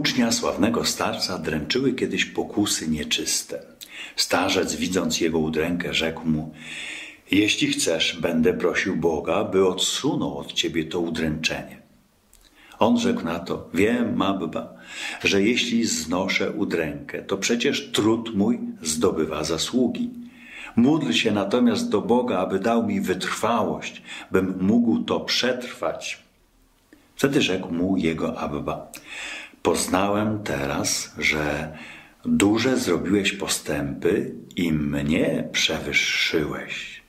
Ucznia sławnego starca dręczyły kiedyś pokusy nieczyste. Starzec, widząc jego udrękę, rzekł mu: Jeśli chcesz, będę prosił Boga, by odsunął od ciebie to udręczenie. On rzekł na to: Wiem, Mabba, że jeśli znoszę udrękę, to przecież trud mój zdobywa zasługi. Módl się natomiast do Boga, aby dał mi wytrwałość, bym mógł to przetrwać. Wtedy rzekł mu jego Abba: Poznałem teraz, że duże zrobiłeś postępy i mnie przewyższyłeś.